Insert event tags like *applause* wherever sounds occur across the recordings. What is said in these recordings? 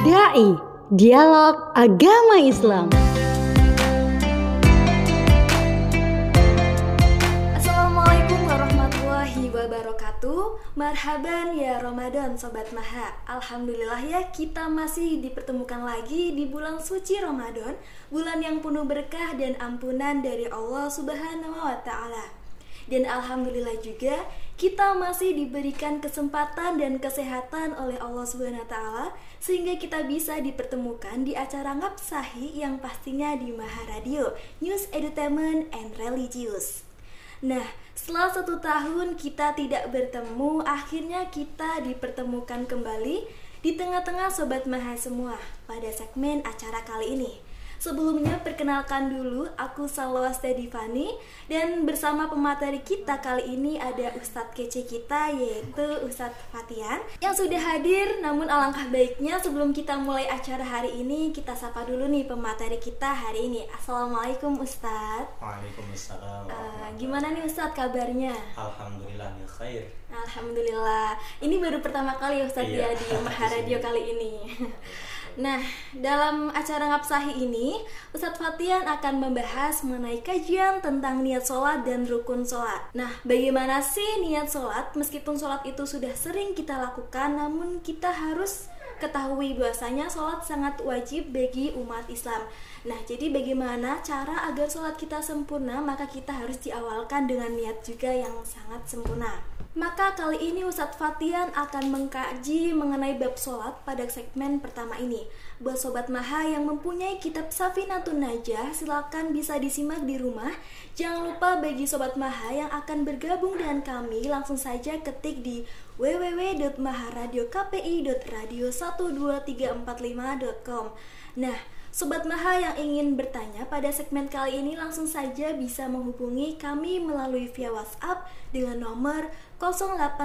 DAI Dialog Agama Islam. Assalamualaikum warahmatullahi wabarakatuh. Marhaban ya Ramadan Sobat Maha. Alhamdulillah ya kita masih dipertemukan lagi di bulan suci Ramadan Bulan yang penuh berkah dan ampunan dari Allah subhanahu wa ta'ala Dan Alhamdulillah juga kita masih diberikan kesempatan dan kesehatan oleh Allah Subhanahu taala sehingga kita bisa dipertemukan di acara Ngapsahi yang pastinya di Maha Radio, News Entertainment and Religious. Nah, setelah satu tahun kita tidak bertemu, akhirnya kita dipertemukan kembali di tengah-tengah Sobat Maha semua pada segmen acara kali ini. Sebelumnya perkenalkan dulu aku Salwa Stedivani dan bersama pemateri kita kali ini ada Ustadz kece kita yaitu Ustadz Fatian yang sudah hadir namun alangkah baiknya sebelum kita mulai acara hari ini kita sapa dulu nih pemateri kita hari ini Assalamualaikum Ustadz Waalaikumsalam. Uh, Gimana nih Ustadz kabarnya? Alhamdulillah ya khair. Alhamdulillah Ini baru pertama kali Ustadz Iya. ya di Maha *laughs* Radio kali ini Nah, dalam acara Ngapsahi ini, Ustadz Fatian akan membahas mengenai kajian tentang niat sholat dan rukun sholat. Nah, bagaimana sih niat sholat? Meskipun sholat itu sudah sering kita lakukan, namun kita harus ketahui bahwasanya sholat sangat wajib bagi umat Islam. Nah, jadi bagaimana cara agar sholat kita sempurna? Maka kita harus diawalkan dengan niat juga yang sangat sempurna. Maka kali ini Ustadz Fatian akan mengkaji mengenai bab sholat pada segmen pertama ini. Buat Sobat Maha yang mempunyai kitab Safinatun Najah, silakan bisa disimak di rumah. Jangan lupa bagi Sobat Maha yang akan bergabung dengan kami, langsung saja ketik di www.maharadiokpi.radio12345.com Nah, Sobat Maha yang ingin bertanya pada segmen kali ini langsung saja bisa menghubungi kami melalui via WhatsApp dengan nomor 0857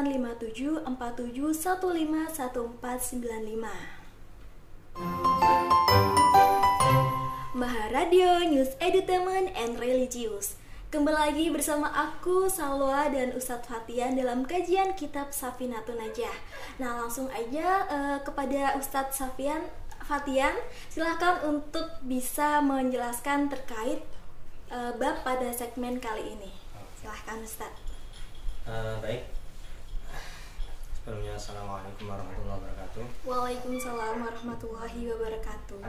Maha Radio News Entertainment and Religious. Kembali lagi bersama aku Salwa dan Ustadz Fatian dalam kajian kitab Safinatun Najah. Nah langsung aja eh, kepada Ustadz Safian Fatian silahkan untuk bisa menjelaskan terkait eh, bab pada segmen kali ini Silahkan Ustadz Eh, baik. Sebelumnya assalamualaikum warahmatullahi wabarakatuh. Waalaikumsalam warahmatullahi wabarakatuh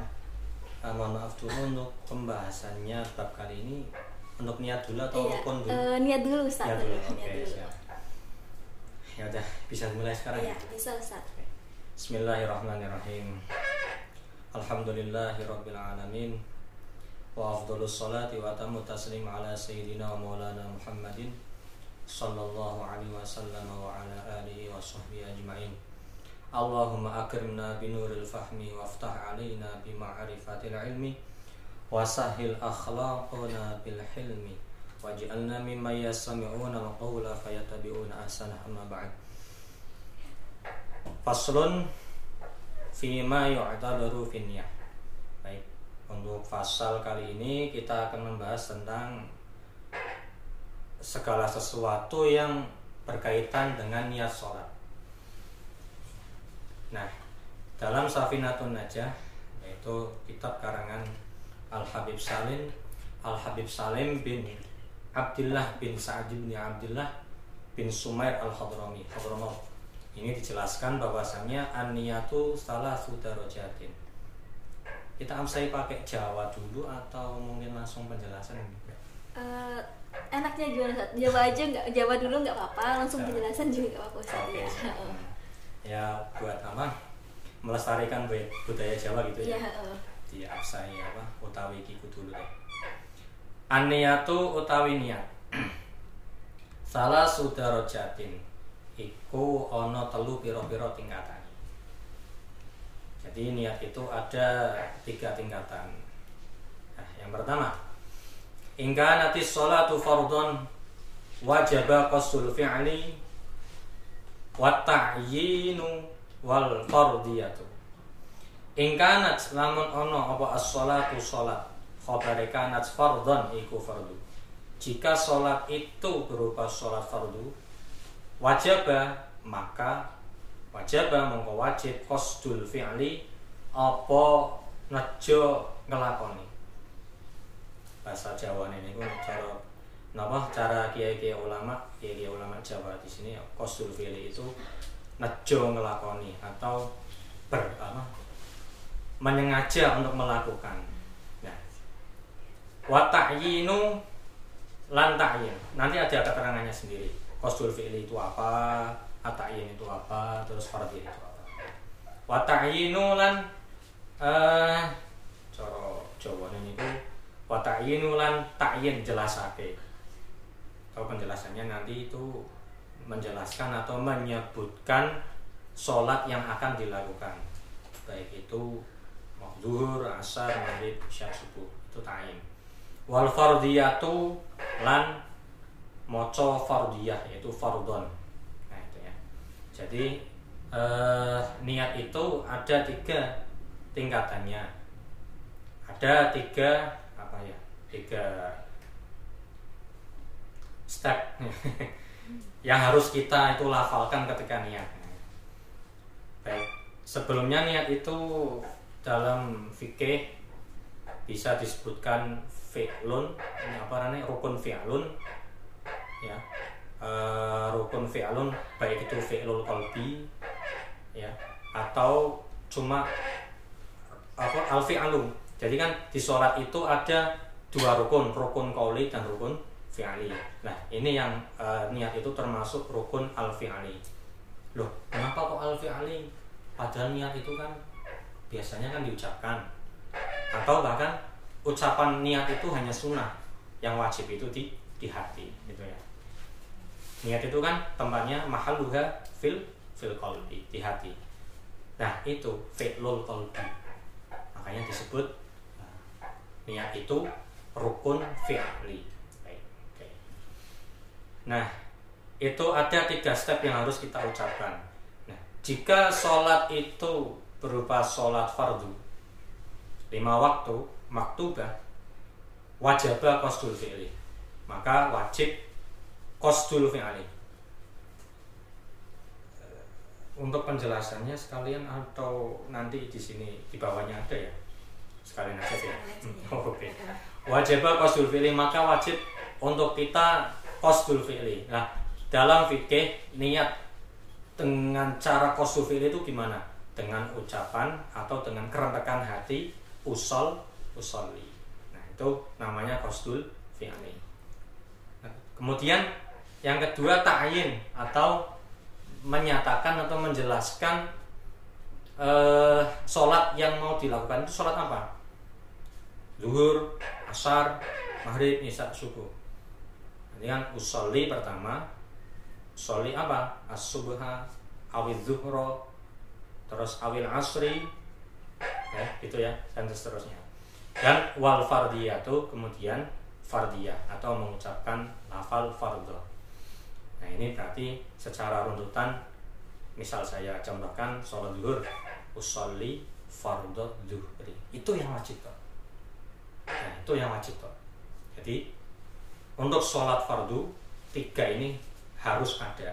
Eh, mohon maaf dulu untuk pembahasannya bab kali ini untuk niat dulu atau Iya, rukun dulu? eh, niat dulu Ustadz niat dulu. Niat Oke, dulu. siap. Ya udah, bisa mulai sekarang Iya, ya. bisa Ustadz Bismillahirrahmanirrahim. Alhamdulillahirabbil alamin. Wa afdhalus salati wa tamu taslim ala sayyidina wa maulana Muhammadin sallallahu alaihi wasallam wa ala alihi wa sahbihi ajma'in. Allahumma akrimna binuril fahmi waftah alaina bi ma'rifatil ilmi wa sahil akhlaqana bil hilmi waj'alna mimman yastami'una al-qawla fayattabi'una ahsana amma ba'd. Faslun Fima yu'tabaru finniyah Baik Untuk fasal kali ini kita akan membahas tentang Segala sesuatu yang berkaitan dengan niat sholat. Nah Dalam Safinatun Najah Yaitu kitab karangan Al-Habib Salim Al-Habib Salim bin Abdullah bin Sa'ad bin Abdullah bin Sumair Al-Hadrami Hadramaut ini dijelaskan bahwasannya an-niyatu salah sudarojatin kita amsai pakai Jawa dulu atau mungkin langsung penjelasan Eh, enaknya gimana? Jawa aja nggak Jawa dulu nggak apa-apa, langsung Ya. penjelasan juga nggak apa-apa Oke, ya. ya buat apa? Melestarikan bu- budaya Jawa gitu Iya, ya heeh. di absai apa? Utawi kiku dulu deh an-niyatu utawi niat. *clears throat* Salah sudarojatin iku ono telu piro-piro tingkatan. Jadi niat itu ada tiga tingkatan. Nah, yang pertama Ingka nanti sholatu fardon wajaba qasul fi'li wa ta'yinu wal fardiyatu. Ingkanat lamun ono apa as-sholatu sholat Khobare kanat fardon iku fardu. Jika sholat itu berupa sholat fardu Wajaba maka wajaba mongko wajib. Qasdul fi'li. Apa nejo ngelakoni? Bahasa Jawa ini ku cara napa? Cara kiai-kiai ulama kiai-kiai ulama Jawa di sini qasdul fi'li itu nejo ngelakoni atau ber apa? Menyengaja untuk melakukan. Nah wa ta'yinu nanti ada keterangannya sendiri qasdul fi'li itu apa ata'yin itu apa terus fardhi itu apa. Wa ta'yinu lan eh cara Jawa niku wa ta'yinu lan ta'yin jelasake. Kalau penjelasannya? Nanti itu menjelaskan atau menyebutkan sholat yang akan dilakukan. Baik itu zuhur, asar, maghrib, isya, subuh. Itu ta'yin. Wal fardiyatu lan moco fardiyah yaitu fardon. Nah itu ya. Jadi eh, niat itu ada tiga tingkatannya. Ada tiga apa ya tiga step *laughs* yang harus kita itu lafalkan ketika niat. Baik sebelumnya niat itu dalam fikih bisa disebutkan fi'lun ini apa namanya rukun fi'lun ya. E, rukun fi'lun baik itu fi'lul qalbi ya. Atau cuma apa al fi'lun jadi kan di sholat itu ada dua rukun rukun qauli dan rukun fi'li. Nah ini yang e, niat itu termasuk rukun al fi'li loh kenapa kok al fi'li padahal niat itu kan biasanya kan diucapkan. Atau bahkan ucapan niat itu hanya sunnah yang wajib itu di di hati gitu ya niat itu kan tempatnya mahal juga fil fil qalbi di hati. Nah itu fi'lul qalbi. Makanya disebut nah, niat itu rukun fi'li. Nah itu ada tiga step yang harus kita ucapkan. Nah jika sholat itu berupa sholat fardu lima waktu maktubah wajibah qasdul fi'li. Maka wajib qasdul fi'li untuk penjelasannya sekalian atau nanti di sini di bawahnya ada ya? Sekalian aja ya? *laughs* Oh, oke. Okay. wajibah qasdul fi'li maka wajib untuk kita qasdul fi'li. Nah dalam fikih niat dengan cara qasdul fi'li itu gimana? Dengan ucapan atau dengan kerentakan hati usol usolli. Nah itu namanya kostul fi'li. Nah, kemudian yang kedua ta'yin atau menyatakan atau menjelaskan eh, sholat yang mau dilakukan itu sholat apa? Zuhur asar maghrib isya subuh. Ini kan usolli pertama. Usolli apa? As-subha awil zuhro terus awil asri ya gitu ya dan seterusnya. Dan wal fardiyatu kemudian fardiyah atau mengucapkan lafal fardhu. Nah, ini berarti secara runtutan misal saya contohkan sholat zuhur usolli fardhu zuhri. Itu yang wajib toh. Nah, itu yang wajib toh. Jadi untuk sholat fardu tiga ini harus ada.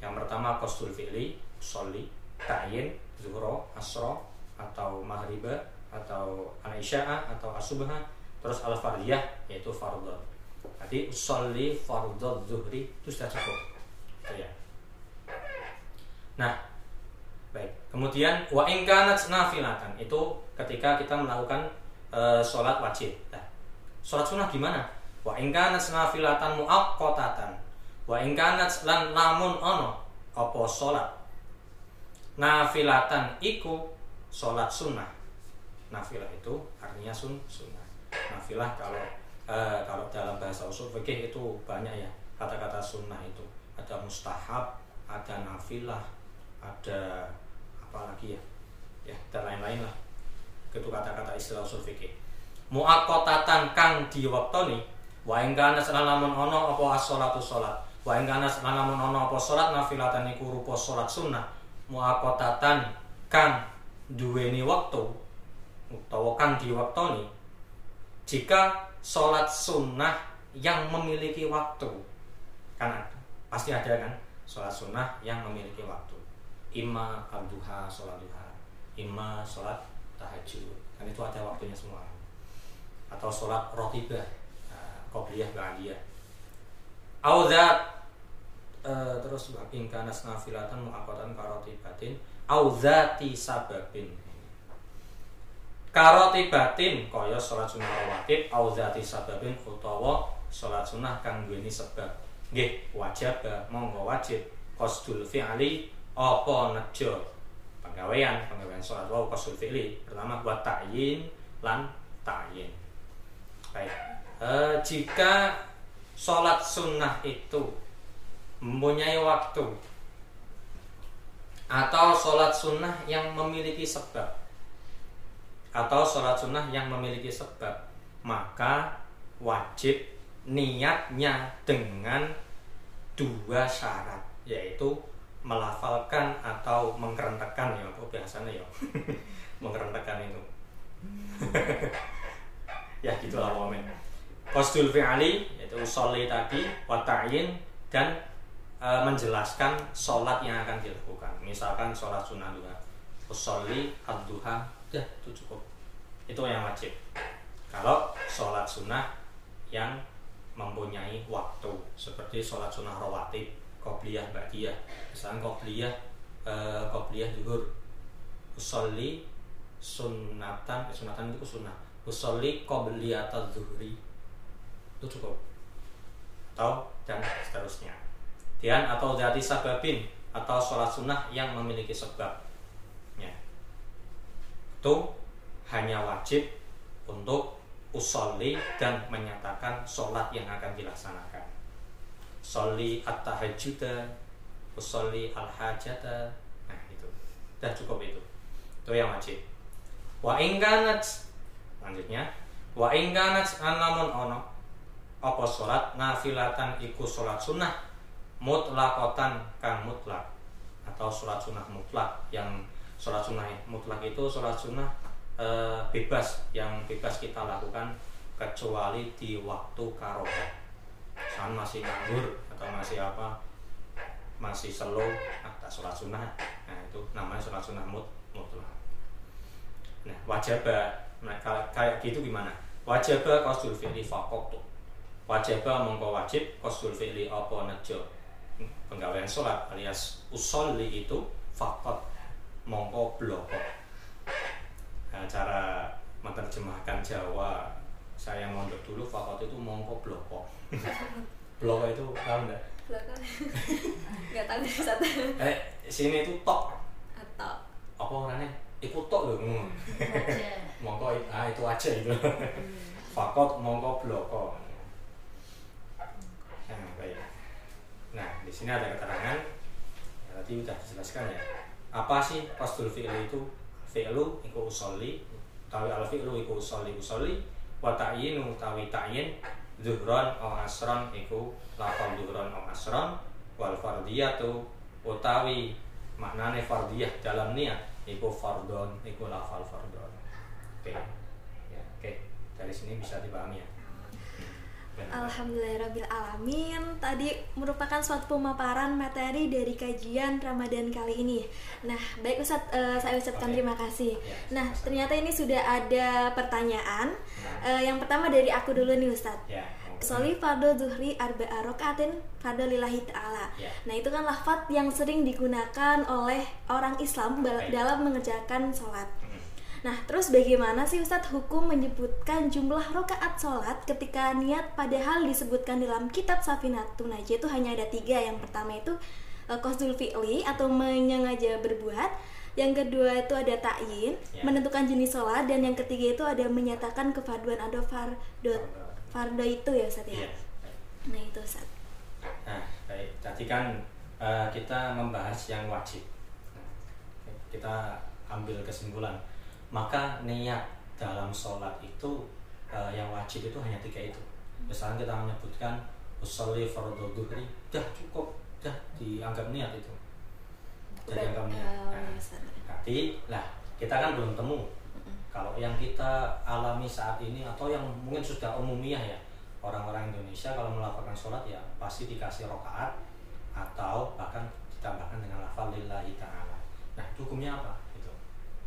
Yang pertama kostul fi'li, usolli, ta'yin, zuhro, asro, atau maghribah atau al atau asubha terus al fardiyah yaitu fardhu. Jadi usolli fardhu zuhri itu sudah cukup. Itu ya. Nah, baik. Kemudian wa in nafilatan itu ketika kita melakukan e, sholat wajib. Nah, sholat sunnah gimana? Wa in nafilatan muaqqatatan. Wa in lan lamun ono apa sholat nafilatan iku sholat sunnah nafilah itu artinya sun sunnah nafilah kalau eh, kalau dalam bahasa usul fikih itu banyak ya kata-kata sunnah itu. Ada mustahab ada nafilah ada apa lagi ya? Ya dan lain-lain lah. Itu kata-kata istilah usul fikih. Muakotatan kang diwaktoni wa ing kana lamun ono apa as-shalatu salat. Wa ono apa salat nafilatan iku rupa salat sunnah. Muakotatan kang duweni waktu utawa kang diwaktoni jika sholat sunnah yang memiliki waktu. Kan ada, pasti ada kan? Sholat sunnah yang memiliki waktu. Imma al-duha sholat duha. Imma sholat tahajud. Kan itu ada waktunya semua. Atau sholat rotibah uh, qobliyah ba'diyah. Auzat uh, terus ingkanas nafilatan muakkatan karotibatin auzati sababin karotibatin kaya sholat sunnah rawatib auzati sababin utawa sholat sunnah kang duweni sebab. Nggih wajib monggo wajib. Qasdul fi'li apa nejo? Penggawean penggawean sholat wau qasdul fi'li. Pertama buat ta'yin lan ta'yin. Baik. E, jika sholat sunnah itu mempunyai waktu atau sholat sunnah yang memiliki sebab atau sholat sunnah yang memiliki sebab. Maka wajib niatnya dengan dua syarat yaitu melafalkan atau mengkerentekan ya apa biasanya ya? *laughs* Mengkerentekan itu. *laughs* Ya gitulah momen kostul fi'ali yaitu sholli tadi wata'in dan e, menjelaskan sholat yang akan dilakukan. Misalkan sholat sunnah dua usolli ad-duha ya itu cukup. Itu yang wajib. Kalau sholat sunnah yang mempunyai waktu seperti sholat sunnah rawatib qobliyah ba'diyah. Misalnya qobliyah eh, qobliyah zuhur. Usolli sunatan eh, sunatan itu sunnah. Usolli qobliyata zuhri. Itu cukup. Atau dan seterusnya. Dan atau jadi sababin atau sholat sunnah yang memiliki sebab itu hanya wajib untuk usolli dan menyatakan sholat yang akan dilaksanakan. Sholli at-tahajjuda, usolli al-hajata. Nah, itu. Dan cukup itu. Itu yang wajib. Wa ingkanat lanjutnya wa ingkanat anamun ono apa sholat nafilatan iku sholat sunnah mutlakotan kang mutlak atau sholat sunnah mutlak yang sholat sunnah mutlak itu sholat sunnah e, bebas yang bebas kita lakukan kecuali di waktu karohah. Saat masih nganggur atau masih apa masih slow nah tak sholat sunnah. Nah itu namanya sholat sunnah mut mutlak. Nah wajib nah kayak gitu gimana? Wajib qasdul fi'li faqat wajib mongko wajib qasdul fi'li apa nejo? Penggawaian sholat alias usolli itu fakot mongko bloko nah, cara menerjemahkan Jawa saya mondok dulu fakot itu mongko bloko *laughs* bloko itu tahu nggak? Bloko. *laughs* nggak tahu satu eh sini itu tok. Atau apa orangnya? Ikut tok loh *laughs* hmm. mongko ah itu aja itu. Fakot mongko bloko nah, baik. Nah di sini ada keterangan. Ya, tadi udah dijelaskan ya apa sih qasdul fi'li itu? Fi'lu iku usolli tawi al fi'lu iku usolli. Usolli wa ta'yinu tawi ta'yin zuhron o asron iku lafal zuhron o asron wal fardiyatu utawi maknane fardiyah dalam niat iku fardon iku lafal fardon. Oke. Ya oke. Dari sini bisa dipahami ya Alhamdulillahirabbil alamin. Tadi merupakan suatu pemaparan materi dari kajian Ramadan kali ini. Nah, baik Ustadz, uh, saya ucapkan Oke. terima kasih. Ya, Nah, ternyata ini sudah ada pertanyaan. Uh, yang pertama dari aku dulu nih Ustadz. ya. Soli fardo zuhri arba'a rokaatin fardo lillahi ta'ala Ya. Nah itu kan lafat yang sering digunakan oleh orang Islam dalam mengerjakan sholat Mm. Nah terus bagaimana sih Ustadz hukum menyebutkan jumlah rokaat sholat ketika niat padahal disebutkan dalam kitab Safinatun Najah itu hanya ada tiga Yang pertama itu eh, qasdul fi'li atau menyengaja berbuat yang kedua itu ada ta'yin, Ya. menentukan jenis sholat Dan yang ketiga itu ada menyatakan kefarduan atau fardo Fardo itu ya Ustaz ya? Iya. Nah itu Ustaz Nah, baik. Tadi kan eh, kita membahas yang wajib. Nah, kita ambil kesimpulan. Maka niat dalam sholat itu eh, yang wajib itu hanya tiga itu. Misalnya kita menyebutkan usolli fardhu dhuhri, dah cukup, dah dianggap niat itu. Jadi anggap niat. oh, Nah, iya. Berarti, lah kita kan belum temu. Kalau yang kita alami saat ini atau yang mungkin sudah umumiyah ya orang-orang Indonesia kalau melakukan sholat ya pasti dikasih rokaat atau bahkan ditambahkan dengan lafal lillahi ta'ala. Nah hukumnya apa? Itu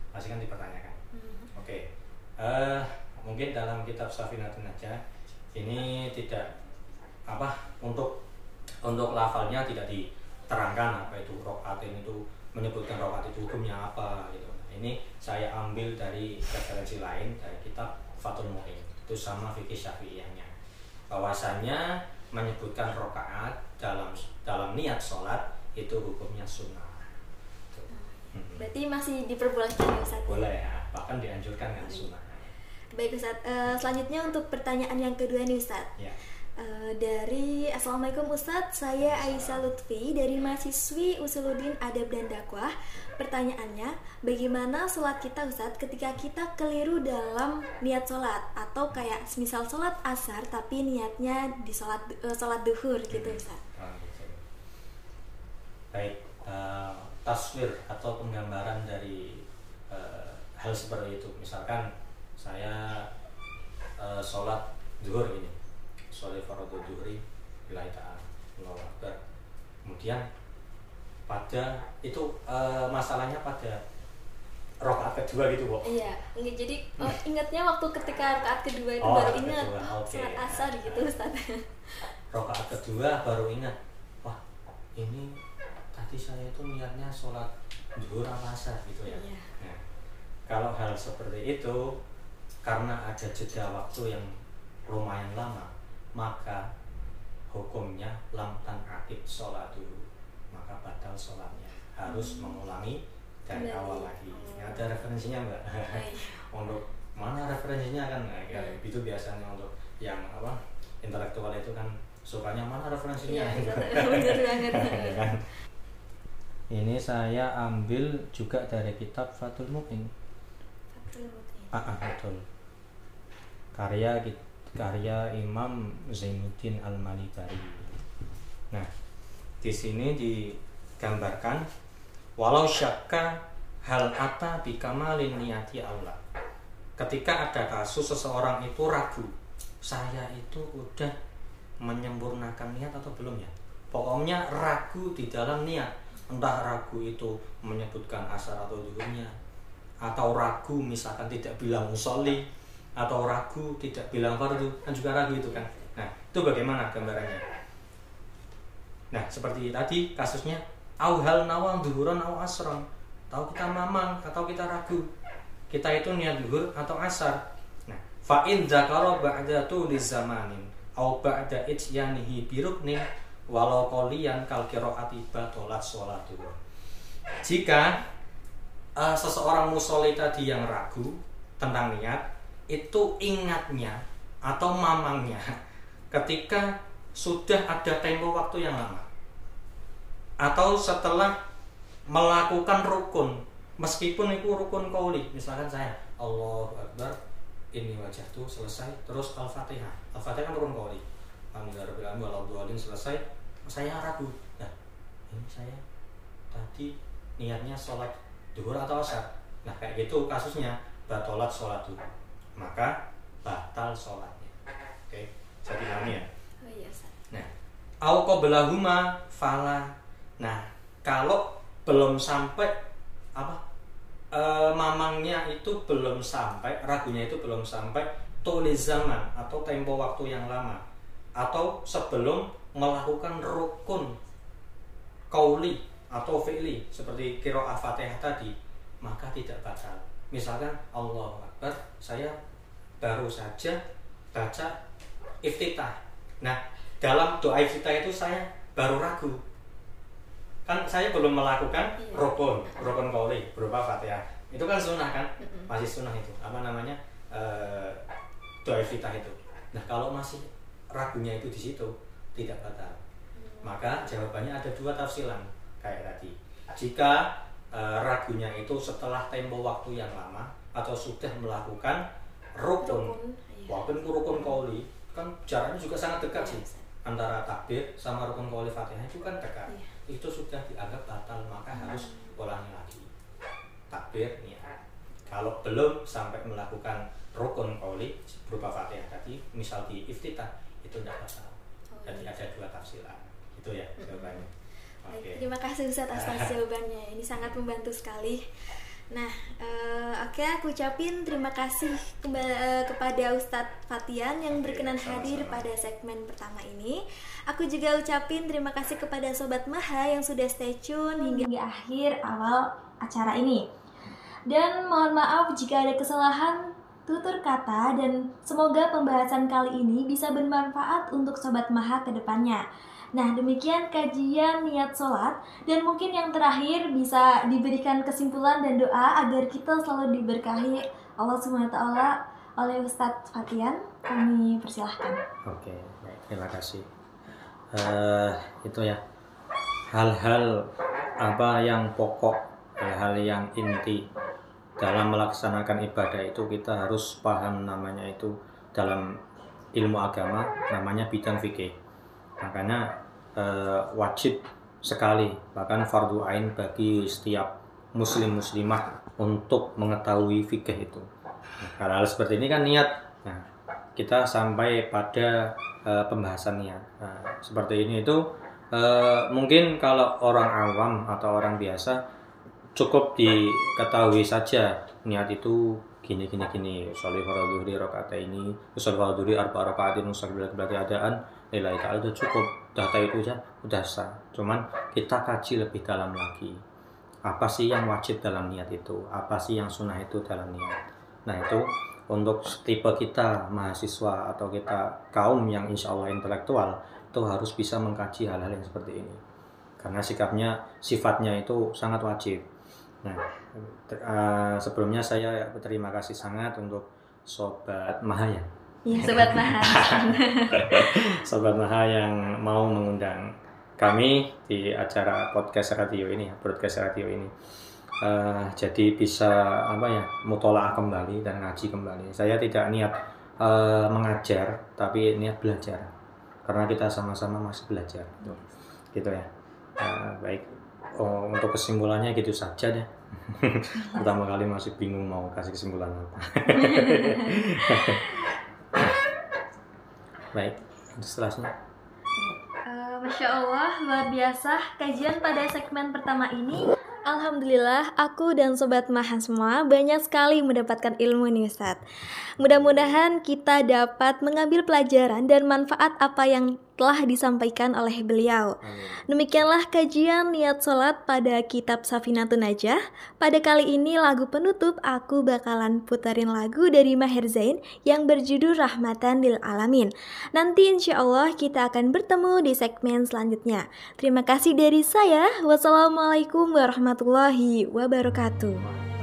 pasti kan dipertanyakan. Hmm. Oke. Eh, mungkin dalam kitab Safinatun aja ini tidak apa untuk untuk lafalnya tidak diterangkan apa itu rokaatin itu menyebutkan rokaat itu hukumnya apa gitu. Nah, ini saya ambil dari referensi lain dari kitab Fathul Mu'in itu sama fikih syafi'iyahnya bahwasanya menyebutkan rokaat dalam dalam niat sholat itu hukumnya sunnah Tuh. Hmm. Berarti masih diperbolehkan ya Ustaz? boleh ya bahkan dianjurkan kan sunnah Baik Ustaz, Eh, selanjutnya untuk pertanyaan yang kedua nih Ustaz. ya Eh, dari Assalamualaikum Ustadz, saya Aisyah Lutfi dari mahasiswi Usuluddin Adab dan Dakwah. Pertanyaannya, bagaimana sholat kita Ustadz ketika kita keliru dalam niat sholat atau kayak misal sholat asar tapi niatnya di sholat eh, sholat duhur gitu Ustadz? Oh, gitu. baik eh, taswir atau penggambaran dari hal seperti itu. Misalkan saya eh, sholat zuhur ini sholat fardu zuhri ta'ala Akbar. Kemudian pada itu eh, masalahnya pada rokaat kedua gitu kok Iya, jadi *laughs* oh, ingatnya waktu ketika rakaat kedua itu Oh, baru ingat. kedua, oke. sholat asar gitu Ustadz. rokaat kedua baru ingat. Wah ini tadi saya itu niatnya sholat zuhur apa asar gitu ya. Iya. Nah, kalau hal seperti itu karena ada jeda waktu yang lumayan lama maka hukumnya lam tan akib sholat dulu maka batal sholatnya harus mengulangi dari Kembali. awal lagi. Ya, ada referensinya mbak *laughs* untuk mana referensinya kan nah, kayak Hmm. itu biasanya untuk yang apa intelektual itu kan sukanya mana referensinya Iya, bener *laughs* *laughs* banget. Ya kan? ini saya ambil juga dari kitab Fathul Mu'in ah, ah, betul. Karya karya Imam Zainuddin Al Malibari nah di sini digambarkan walau syakka hal ata bikamalin niyati Allah. Ketika ada kasus seseorang itu ragu saya itu udah menyempurnakan niat atau belum ya? Pokoknya ragu di dalam niat. Entah ragu itu menyebutkan asar atau zuhurnya atau ragu misalkan tidak bilang musolli atau ragu tidak bilang fardu kan juga ragu itu kan. Nah itu bagaimana gambarannya? Nah seperti tadi kasusnya au hal nawang duhuran au asron. Tahu kita mamang atau kita ragu. Kita itu niat duhur atau asar. Nah fa in dzakara ba'da tuli zamanin. Au ba'da ijyanihi biruknin walau qoliyan kal qiraati batalat sholatuhu jika eh, seseorang musolli tadi yang ragu tentang niat itu ingatnya atau mamangnya *laughs* ketika sudah ada tempo waktu yang lama. Atau setelah melakukan rukun meskipun itu rukun kauli misalkan saya Allahu Akbar ini wajah tuh selesai terus Al-Fatihah. Al-Fatihah kan rukun kauli Alhamdulillah selesai. Saya ragu. Nah ini saya tadi niatnya sholat duhur atau asar? Nah kayak gitu kasusnya. Batolat sholat duhur. Maka batal sholatnya. Oke saya pahami ya? Oh iya. Nah, au qablahuma fala. Nah, kalau belum sampai apa? e, mamangnya itu belum sampai, ragunya itu belum sampai tulis zaman atau tempo waktu yang lama. Atau sebelum melakukan rukun kauli atau fi'li seperti kiroah fatihah tadi maka tidak batal. Misalkan Allah Akbar saya baru saja baca iftitah. Nah dalam doa iftitah itu saya baru ragu. Kan saya belum melakukan Iya. rukun rukun kauli berupa fatihah. Itu kan sunnah kan? Masih sunnah itu. Apa namanya? Eh, doa iftitah itu. Nah kalau masih ragunya itu di situ tidak batal. Maka jawabannya ada dua tafsiran kayak tadi. Jika eh, ragunya itu setelah tempo waktu yang lama atau sudah melakukan rukun Rukun, iya. walaupun rukun kauli kan jaraknya juga sangat dekat Iya, sih Ustaz. antara takbir sama rukun kauli fatihah itu kan dekat. Iya. itu sudah dianggap batal maka harus ulangi lagi. Takbir niat kalau belum sampai melakukan rukun kauli berupa fatihah tadi misal di iftitah itu tidak batal Oh, jadi iya. ada dua tafsiran. Itu ya jawabannya Baik, terima kasih Ustadz atas *laughs* jawabannya. Ini sangat membantu sekali. Nah, eh, Oke, aku ucapin terima kasih kemba- eh, kepada Ustadz Fatian yang berkenan hadir pada segmen pertama ini. Aku juga ucapin terima kasih kepada Sobat Maha yang sudah stay tune hingga akhir awal acara ini. Dan mohon maaf jika ada kesalahan tutur kata dan semoga pembahasan kali ini bisa bermanfaat untuk Sobat Maha ke depannya. Nah, demikian kajian niat sholat dan mungkin yang terakhir bisa diberikan kesimpulan dan doa agar kita selalu diberkahi Allah SWT oleh Ustadz Fatian. Kami persilahkan. Oke, baik, terima kasih. Eh, itu ya hal-hal apa yang pokok, hal-hal yang inti dalam melaksanakan ibadah itu kita harus paham namanya itu dalam ilmu agama namanya bidang fikih. Makanya eh, wajib sekali bahkan fardu ain bagi setiap muslim muslimah untuk mengetahui fikih itu. Nah, hal-hal seperti ini kan niat. Nah, kita sampai pada eh, pembahasan niat. Nah, seperti ini itu eh, mungkin kalau orang awam atau orang biasa cukup diketahui saja niat itu gini gini gini usolli faradhuhri rakaat ini usolli faradhuhri arba rakaatin usolli bila adaan nilai udah cukup data itu aja udah sah. Cuman kita kaji lebih dalam lagi. Apa sih yang wajib dalam niat itu? Apa sih yang sunnah itu dalam niat? Nah itu untuk tipe kita mahasiswa atau kita kaum yang insya Allah intelektual itu harus bisa mengkaji hal-hal yang seperti ini. Karena sikapnya sifatnya itu sangat wajib. Nah, eh, sebelumnya saya berterima kasih sangat untuk Sobat Maha ya. Sobat Maha. *laughs* Sobat Maha yang mau mengundang kami di acara podcast radio ini, broadcast radio ini. Eh, jadi bisa apa ya, mutolaah kembali dan ngaji kembali. Saya tidak niat eh, mengajar, tapi niat belajar. Karena kita sama-sama masih belajar. Gitu, gitu ya. Eh, baik. Oh, untuk kesimpulannya gitu saja deh. *laughs* Pertama kali masih bingung mau kasih kesimpulan apa. *laughs* Baik, setelahnya. Eh, Masya Allah, luar biasa kajian pada segmen pertama ini. Alhamdulillah, aku dan Sobat Maha semua banyak sekali mendapatkan ilmu nih Ustadz. Mudah-mudahan kita dapat mengambil pelajaran dan manfaat apa yang telah disampaikan oleh beliau. Demikianlah kajian niat sholat pada kitab Safinatun Najah. Pada kali ini lagu penutup aku bakalan putarin lagu dari Maher Zain yang berjudul Rahmatan lil Alamin. Nanti insya Allah kita akan bertemu di segmen selanjutnya. Terima kasih dari saya. Wassalamualaikum warahmatullahi wabarakatuh.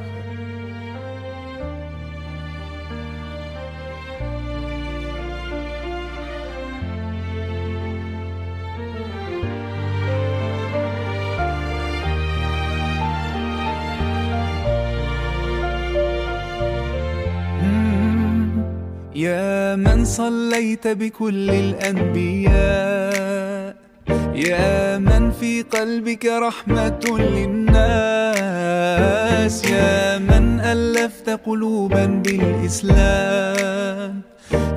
يا من صليت بكل الأنبياء يا من في قلبك رحمة للناس يا من ألفت قلوبا بالإسلام.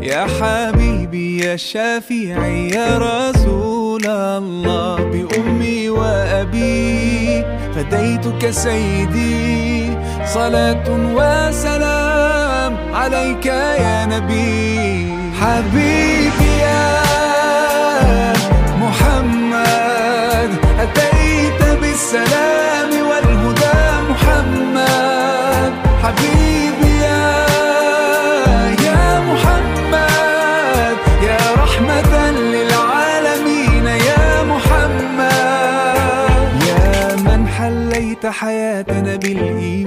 يا حبيبي يا شافعي يا رسول الله بأمي وأبي فديتك سيدي صلاة وسلام. عليك يا نبي. حبيبي يا محمد أتيت بالسلام والهدى محمد. حبيبي يا يا محمد يا رحمة للعالمين يا محمد. يا من حليت حياتنا بالإيمان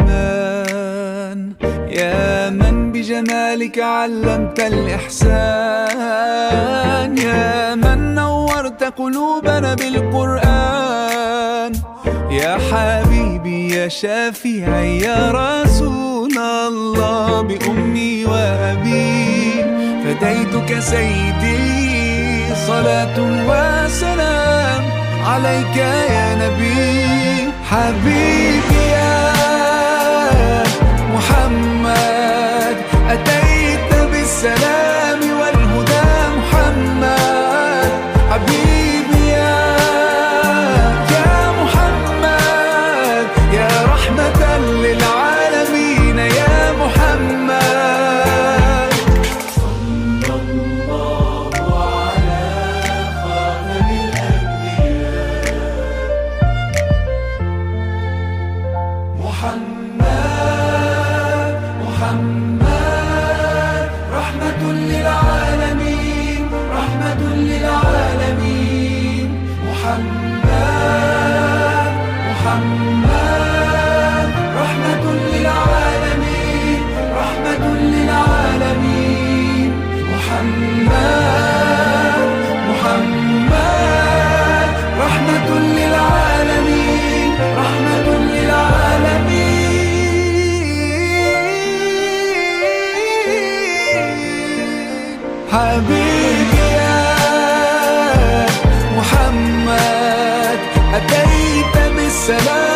يا من بجمالك علمت الإحسان. يا من نورت قلوبنا بالقرآن. يا حبيبي يا شافعي يا رسول الله بأمي وأبي. فديتك سيدي صلاة وسلام عليك يا نبي. حبيبي يا محمد. أتيت بالسلام. seven.